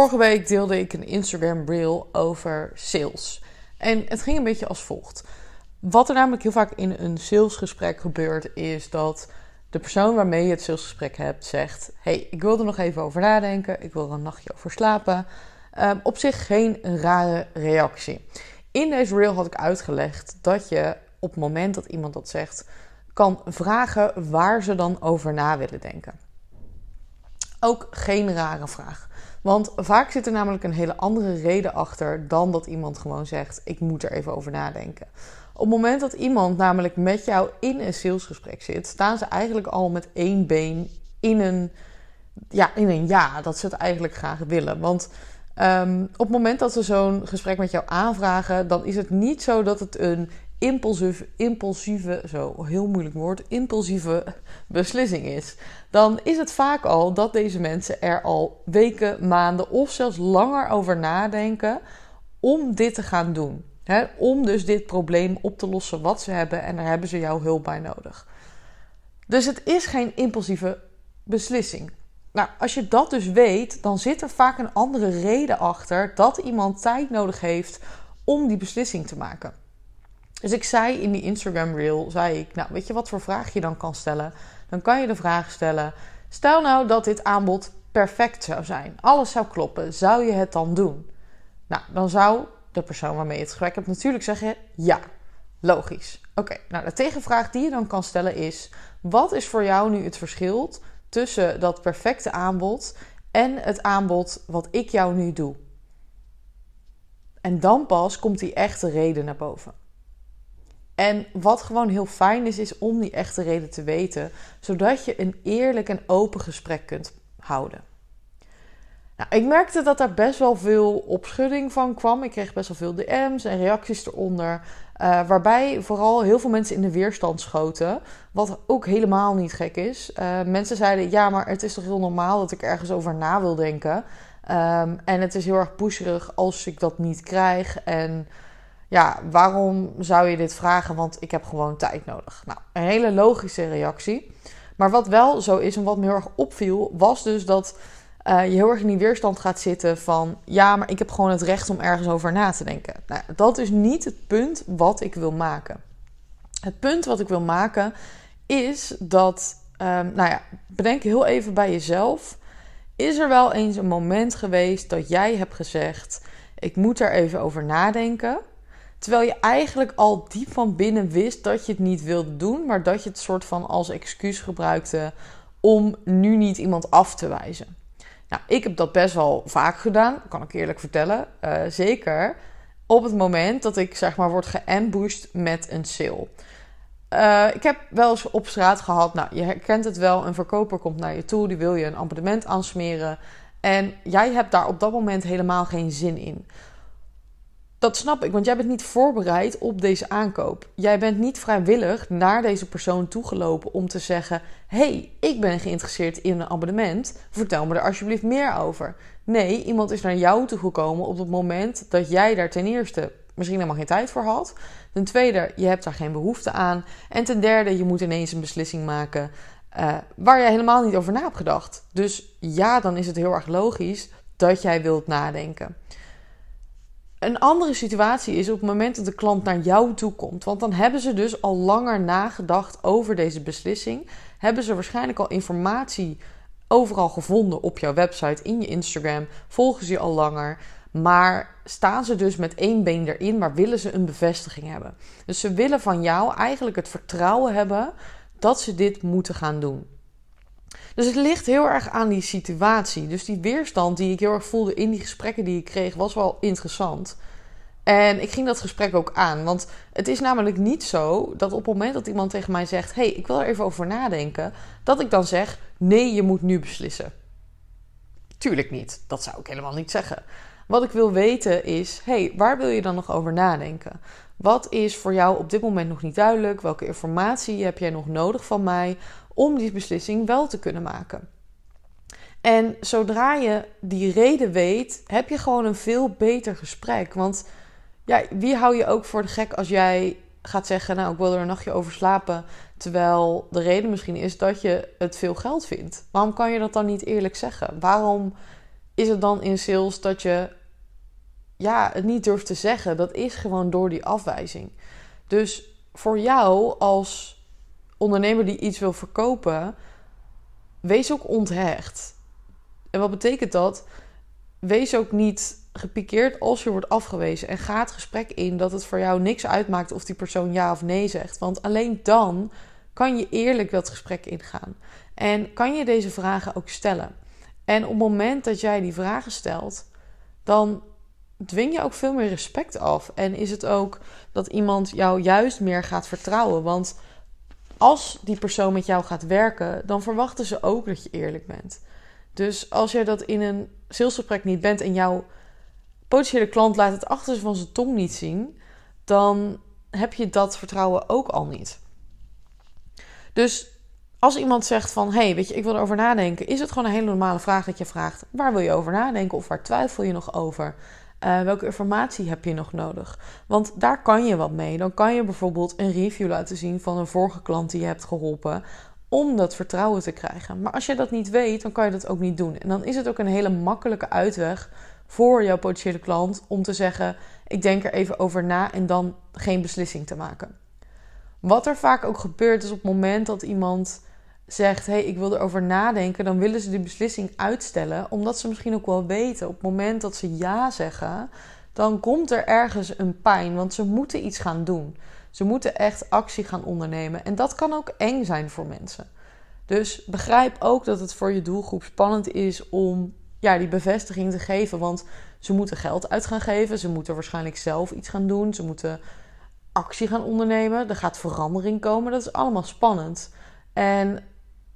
Vorige week deelde ik een Instagram reel over sales. En het ging een beetje als volgt. Wat er namelijk heel vaak in een salesgesprek gebeurt, is dat de persoon waarmee je het salesgesprek hebt zegt: hey, ik wil er nog even over nadenken, ik wil er een nachtje over slapen. Ehm, op zich geen rare reactie. In deze reel had ik uitgelegd dat je op het moment dat iemand dat zegt, kan vragen waar ze dan over na willen denken. Ook geen rare vraag. Want vaak zit er namelijk een hele andere reden achter dan dat iemand gewoon zegt: Ik moet er even over nadenken. Op het moment dat iemand namelijk met jou in een salesgesprek zit, staan ze eigenlijk al met één been in een ja, in een ja, dat ze het eigenlijk graag willen. Want um, op het moment dat ze zo'n gesprek met jou aanvragen, dan is het niet zo dat het een impulsieve, impulsieve, zo heel moeilijk woord, impulsieve beslissing is. Dan is het vaak al dat deze mensen er al weken, maanden of zelfs langer over nadenken om dit te gaan doen. om dus dit probleem op te lossen wat ze hebben en daar hebben ze jouw hulp bij nodig. Dus het is geen impulsieve beslissing. Nou, als je dat dus weet, dan zit er vaak een andere reden achter dat iemand tijd nodig heeft om die beslissing te maken. Dus ik zei in die Instagram reel, zei ik, nou weet je wat voor vraag je dan kan stellen? Dan kan je de vraag stellen, stel nou dat dit aanbod perfect zou zijn. Alles zou kloppen. Zou je het dan doen? Nou, dan zou de persoon waarmee je het gesprek hebt natuurlijk zeggen, ja, logisch. Oké, nou de tegenvraag die je dan kan stellen is, wat is voor jou nu het verschil tussen dat perfecte aanbod en het aanbod wat ik jou nu doe? En dan pas komt die echte reden naar boven. En wat gewoon heel fijn is, is om die echte reden te weten, zodat je een eerlijk en open gesprek kunt houden. Nou, ik merkte dat daar best wel veel opschudding van kwam. Ik kreeg best wel veel DM's en reacties eronder. Uh, waarbij vooral heel veel mensen in de weerstand schoten. Wat ook helemaal niet gek is. Uh, mensen zeiden: Ja, maar het is toch heel normaal dat ik ergens over na wil denken. Um, en het is heel erg pusherig als ik dat niet krijg. En ja, waarom zou je dit vragen? Want ik heb gewoon tijd nodig. Nou, een hele logische reactie. Maar wat wel zo is en wat me heel erg opviel, was dus dat uh, je heel erg in die weerstand gaat zitten van ja, maar ik heb gewoon het recht om ergens over na te denken. Nou, dat is niet het punt wat ik wil maken. Het punt wat ik wil maken is dat, um, nou ja, bedenk heel even bij jezelf. Is er wel eens een moment geweest dat jij hebt gezegd: ik moet er even over nadenken? Terwijl je eigenlijk al diep van binnen wist dat je het niet wilde doen, maar dat je het soort van als excuus gebruikte om nu niet iemand af te wijzen. Nou, ik heb dat best wel vaak gedaan, kan ik eerlijk vertellen. Uh, zeker op het moment dat ik zeg maar word geambushed met een sale. Uh, ik heb wel eens op straat gehad, nou je herkent het wel, een verkoper komt naar je toe, die wil je een abonnement aansmeren. En jij hebt daar op dat moment helemaal geen zin in. Dat snap ik, want jij bent niet voorbereid op deze aankoop. Jij bent niet vrijwillig naar deze persoon toegelopen om te zeggen: hey, ik ben geïnteresseerd in een abonnement. Vertel me er alsjeblieft meer over. Nee, iemand is naar jou toegekomen op het moment dat jij daar ten eerste misschien helemaal geen tijd voor had. Ten tweede, je hebt daar geen behoefte aan. En ten derde, je moet ineens een beslissing maken uh, waar jij helemaal niet over na hebt gedacht. Dus ja, dan is het heel erg logisch dat jij wilt nadenken. Een andere situatie is op het moment dat de klant naar jou toe komt. Want dan hebben ze dus al langer nagedacht over deze beslissing. Hebben ze waarschijnlijk al informatie overal gevonden op jouw website, in je Instagram. Volgen ze je al langer. Maar staan ze dus met één been erin, maar willen ze een bevestiging hebben. Dus ze willen van jou eigenlijk het vertrouwen hebben dat ze dit moeten gaan doen. Dus het ligt heel erg aan die situatie. Dus die weerstand die ik heel erg voelde in die gesprekken die ik kreeg, was wel interessant. En ik ging dat gesprek ook aan. Want het is namelijk niet zo dat op het moment dat iemand tegen mij zegt: hey, ik wil er even over nadenken, dat ik dan zeg: nee, je moet nu beslissen. Tuurlijk niet. Dat zou ik helemaal niet zeggen. Wat ik wil weten is: hey, waar wil je dan nog over nadenken? Wat is voor jou op dit moment nog niet duidelijk? Welke informatie heb jij nog nodig van mij om die beslissing wel te kunnen maken? En zodra je die reden weet, heb je gewoon een veel beter gesprek. Want ja, wie hou je ook voor de gek als jij gaat zeggen: Nou, ik wil er een nachtje over slapen. Terwijl de reden misschien is dat je het veel geld vindt. Waarom kan je dat dan niet eerlijk zeggen? Waarom is het dan in sales dat je ja, het niet durft te zeggen? Dat is gewoon door die afwijzing. Dus voor jou als ondernemer die iets wil verkopen, wees ook onthecht. En wat betekent dat? Wees ook niet gepikeerd als je wordt afgewezen. En ga het gesprek in dat het voor jou niks uitmaakt of die persoon ja of nee zegt. Want alleen dan kan je eerlijk dat gesprek ingaan. En kan je deze vragen ook stellen. En op het moment dat jij die vragen stelt, dan dwing je ook veel meer respect af. En is het ook dat iemand jou juist meer gaat vertrouwen. Want als die persoon met jou gaat werken, dan verwachten ze ook dat je eerlijk bent. Dus als jij dat in een salesgesprek niet bent en jouw potentiële klant laat het achter van zijn tong niet zien, dan heb je dat vertrouwen ook al niet. Dus als iemand zegt van, hey, weet je, ik wil erover nadenken, is het gewoon een hele normale vraag dat je vraagt, waar wil je over nadenken of waar twijfel je nog over? Uh, welke informatie heb je nog nodig? Want daar kan je wat mee. Dan kan je bijvoorbeeld een review laten zien van een vorige klant die je hebt geholpen. Om dat vertrouwen te krijgen. Maar als je dat niet weet, dan kan je dat ook niet doen. En dan is het ook een hele makkelijke uitweg voor jouw potentiële klant om te zeggen: Ik denk er even over na en dan geen beslissing te maken. Wat er vaak ook gebeurt, is op het moment dat iemand zegt: hey, ik wil erover nadenken, dan willen ze die beslissing uitstellen, omdat ze misschien ook wel weten op het moment dat ze ja zeggen, dan komt er ergens een pijn, want ze moeten iets gaan doen. Ze moeten echt actie gaan ondernemen en dat kan ook eng zijn voor mensen. Dus begrijp ook dat het voor je doelgroep spannend is om ja, die bevestiging te geven, want ze moeten geld uit gaan geven, ze moeten waarschijnlijk zelf iets gaan doen, ze moeten actie gaan ondernemen, er gaat verandering komen, dat is allemaal spannend. En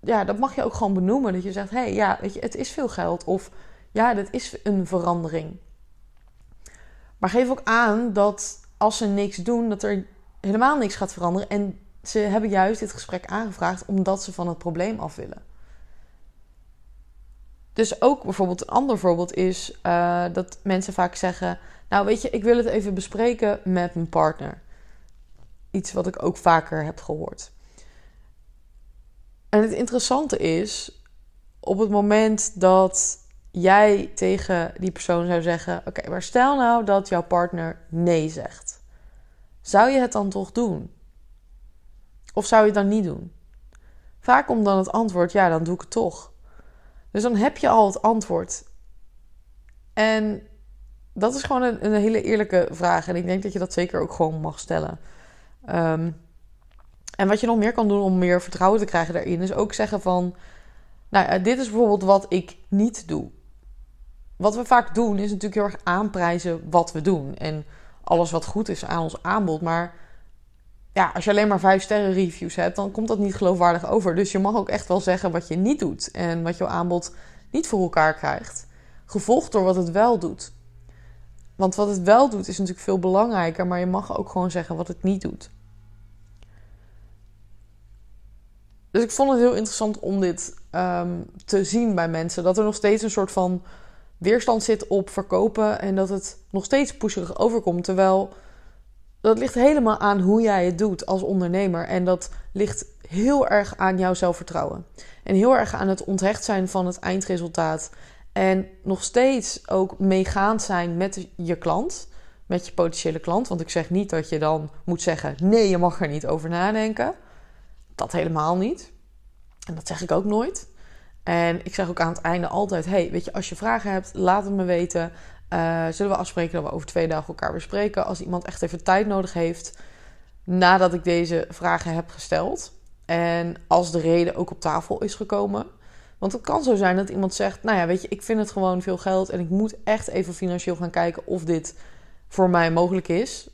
ja, dat mag je ook gewoon benoemen. Dat je zegt, hé, hey, ja, weet je, het is veel geld. Of ja, dit is een verandering. Maar geef ook aan dat als ze niks doen, dat er helemaal niks gaat veranderen. En ze hebben juist dit gesprek aangevraagd omdat ze van het probleem af willen. Dus ook bijvoorbeeld een ander voorbeeld is uh, dat mensen vaak zeggen: Nou, weet je, ik wil het even bespreken met mijn partner. Iets wat ik ook vaker heb gehoord. En het interessante is, op het moment dat jij tegen die persoon zou zeggen: Oké, maar stel nou dat jouw partner nee zegt. Zou je het dan toch doen? Of zou je het dan niet doen? Vaak komt dan het antwoord: Ja, dan doe ik het toch. Dus dan heb je al het antwoord. En dat is gewoon een, een hele eerlijke vraag. En ik denk dat je dat zeker ook gewoon mag stellen. Um, en wat je nog meer kan doen om meer vertrouwen te krijgen daarin, is ook zeggen van, nou dit is bijvoorbeeld wat ik niet doe. Wat we vaak doen is natuurlijk heel erg aanprijzen wat we doen en alles wat goed is aan ons aanbod. Maar ja, als je alleen maar vijf sterren reviews hebt, dan komt dat niet geloofwaardig over. Dus je mag ook echt wel zeggen wat je niet doet en wat jouw aanbod niet voor elkaar krijgt. Gevolgd door wat het wel doet. Want wat het wel doet is natuurlijk veel belangrijker, maar je mag ook gewoon zeggen wat het niet doet. Dus ik vond het heel interessant om dit ehm, te zien bij mensen. Dat er nog steeds een soort van weerstand zit op verkopen. En dat het nog steeds pusherig overkomt. Terwijl dat ligt helemaal aan hoe jij het doet als ondernemer. En dat ligt heel erg aan jouw zelfvertrouwen. En heel erg aan het onthecht zijn van het eindresultaat. En nog steeds ook meegaand zijn met je klant. Met je potentiële klant. Want ik zeg niet dat je dan moet zeggen: nee, je mag er niet over nadenken. Dat helemaal niet. En dat zeg ik ook nooit. En ik zeg ook aan het einde altijd: hey, weet je, als je vragen hebt, laat het me weten. Uh, zullen we afspreken dat we over twee dagen elkaar bespreken? Als iemand echt even tijd nodig heeft nadat ik deze vragen heb gesteld. En als de reden ook op tafel is gekomen. Want het kan zo zijn dat iemand zegt: Nou ja, weet je, ik vind het gewoon veel geld en ik moet echt even financieel gaan kijken of dit voor mij mogelijk is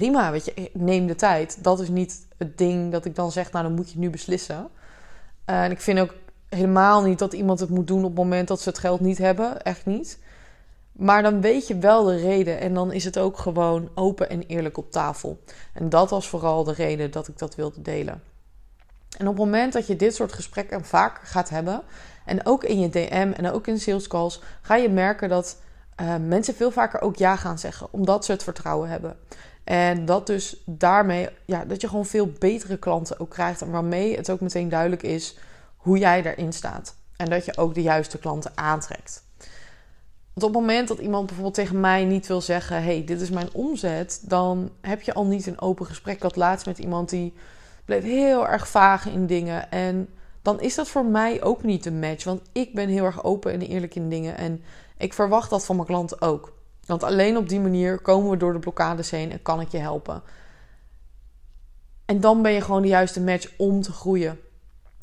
prima, weet je, neem de tijd. Dat is niet het ding dat ik dan zeg, nou dan moet je nu beslissen. Uh, en ik vind ook helemaal niet dat iemand het moet doen op het moment dat ze het geld niet hebben. Echt niet. Maar dan weet je wel de reden en dan is het ook gewoon open en eerlijk op tafel. En dat was vooral de reden dat ik dat wilde delen. En op het moment dat je dit soort gesprekken vaker gaat hebben, en ook in je DM en ook in sales calls, ga je merken dat uh, mensen veel vaker ook ja gaan zeggen, omdat ze het vertrouwen hebben. En dat dus daarmee, ja, dat je gewoon veel betere klanten ook krijgt. En waarmee het ook meteen duidelijk is hoe jij daarin staat. En dat je ook de juiste klanten aantrekt. Want op het moment dat iemand bijvoorbeeld tegen mij niet wil zeggen: hey, dit is mijn omzet, dan heb je al niet een open gesprek. Ik laatst met iemand die bleef heel erg vaag in dingen. En dan is dat voor mij ook niet een match. Want ik ben heel erg open en eerlijk in dingen. En ik verwacht dat van mijn klanten ook. Want alleen op die manier komen we door de blokkades heen en kan ik je helpen. En dan ben je gewoon de juiste match om te groeien.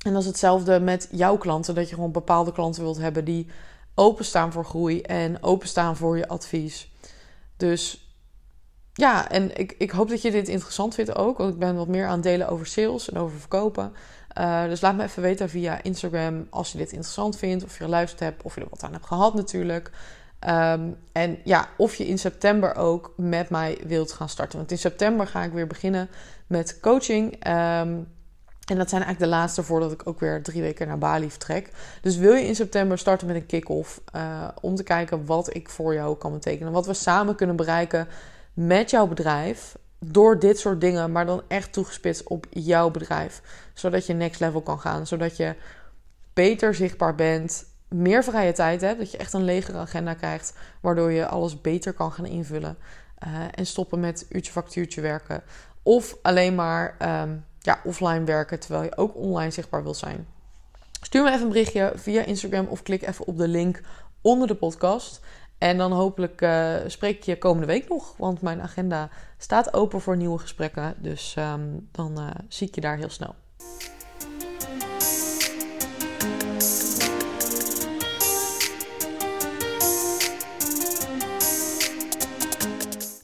En dat is hetzelfde met jouw klanten. Dat je gewoon bepaalde klanten wilt hebben die openstaan voor groei en openstaan voor je advies. Dus ja, en ik, ik hoop dat je dit interessant vindt ook. Want ik ben wat meer aan het delen over sales en over verkopen. Uh, dus laat me even weten via Instagram als je dit interessant vindt. Of je geluisterd hebt. Of je er wat aan hebt gehad natuurlijk. Um, en ja, of je in september ook met mij wilt gaan starten. Want in september ga ik weer beginnen met coaching. Um, en dat zijn eigenlijk de laatste voordat ik ook weer drie weken naar Bali vertrek. Dus wil je in september starten met een kick-off uh, om te kijken wat ik voor jou kan betekenen. Wat we samen kunnen bereiken met jouw bedrijf door dit soort dingen, maar dan echt toegespitst op jouw bedrijf. Zodat je next level kan gaan, zodat je beter zichtbaar bent, meer vrije tijd hebt, dat je echt een legere agenda krijgt, waardoor je alles beter kan gaan invullen. Uh, en stoppen met uurtje factuurtje werken. Of alleen maar um, ja, offline werken terwijl je ook online zichtbaar wil zijn. Stuur me even een berichtje via Instagram of klik even op de link onder de podcast. En dan hopelijk uh, spreek je komende week nog. Want mijn agenda staat open voor nieuwe gesprekken. Dus um, dan uh, zie ik je daar heel snel.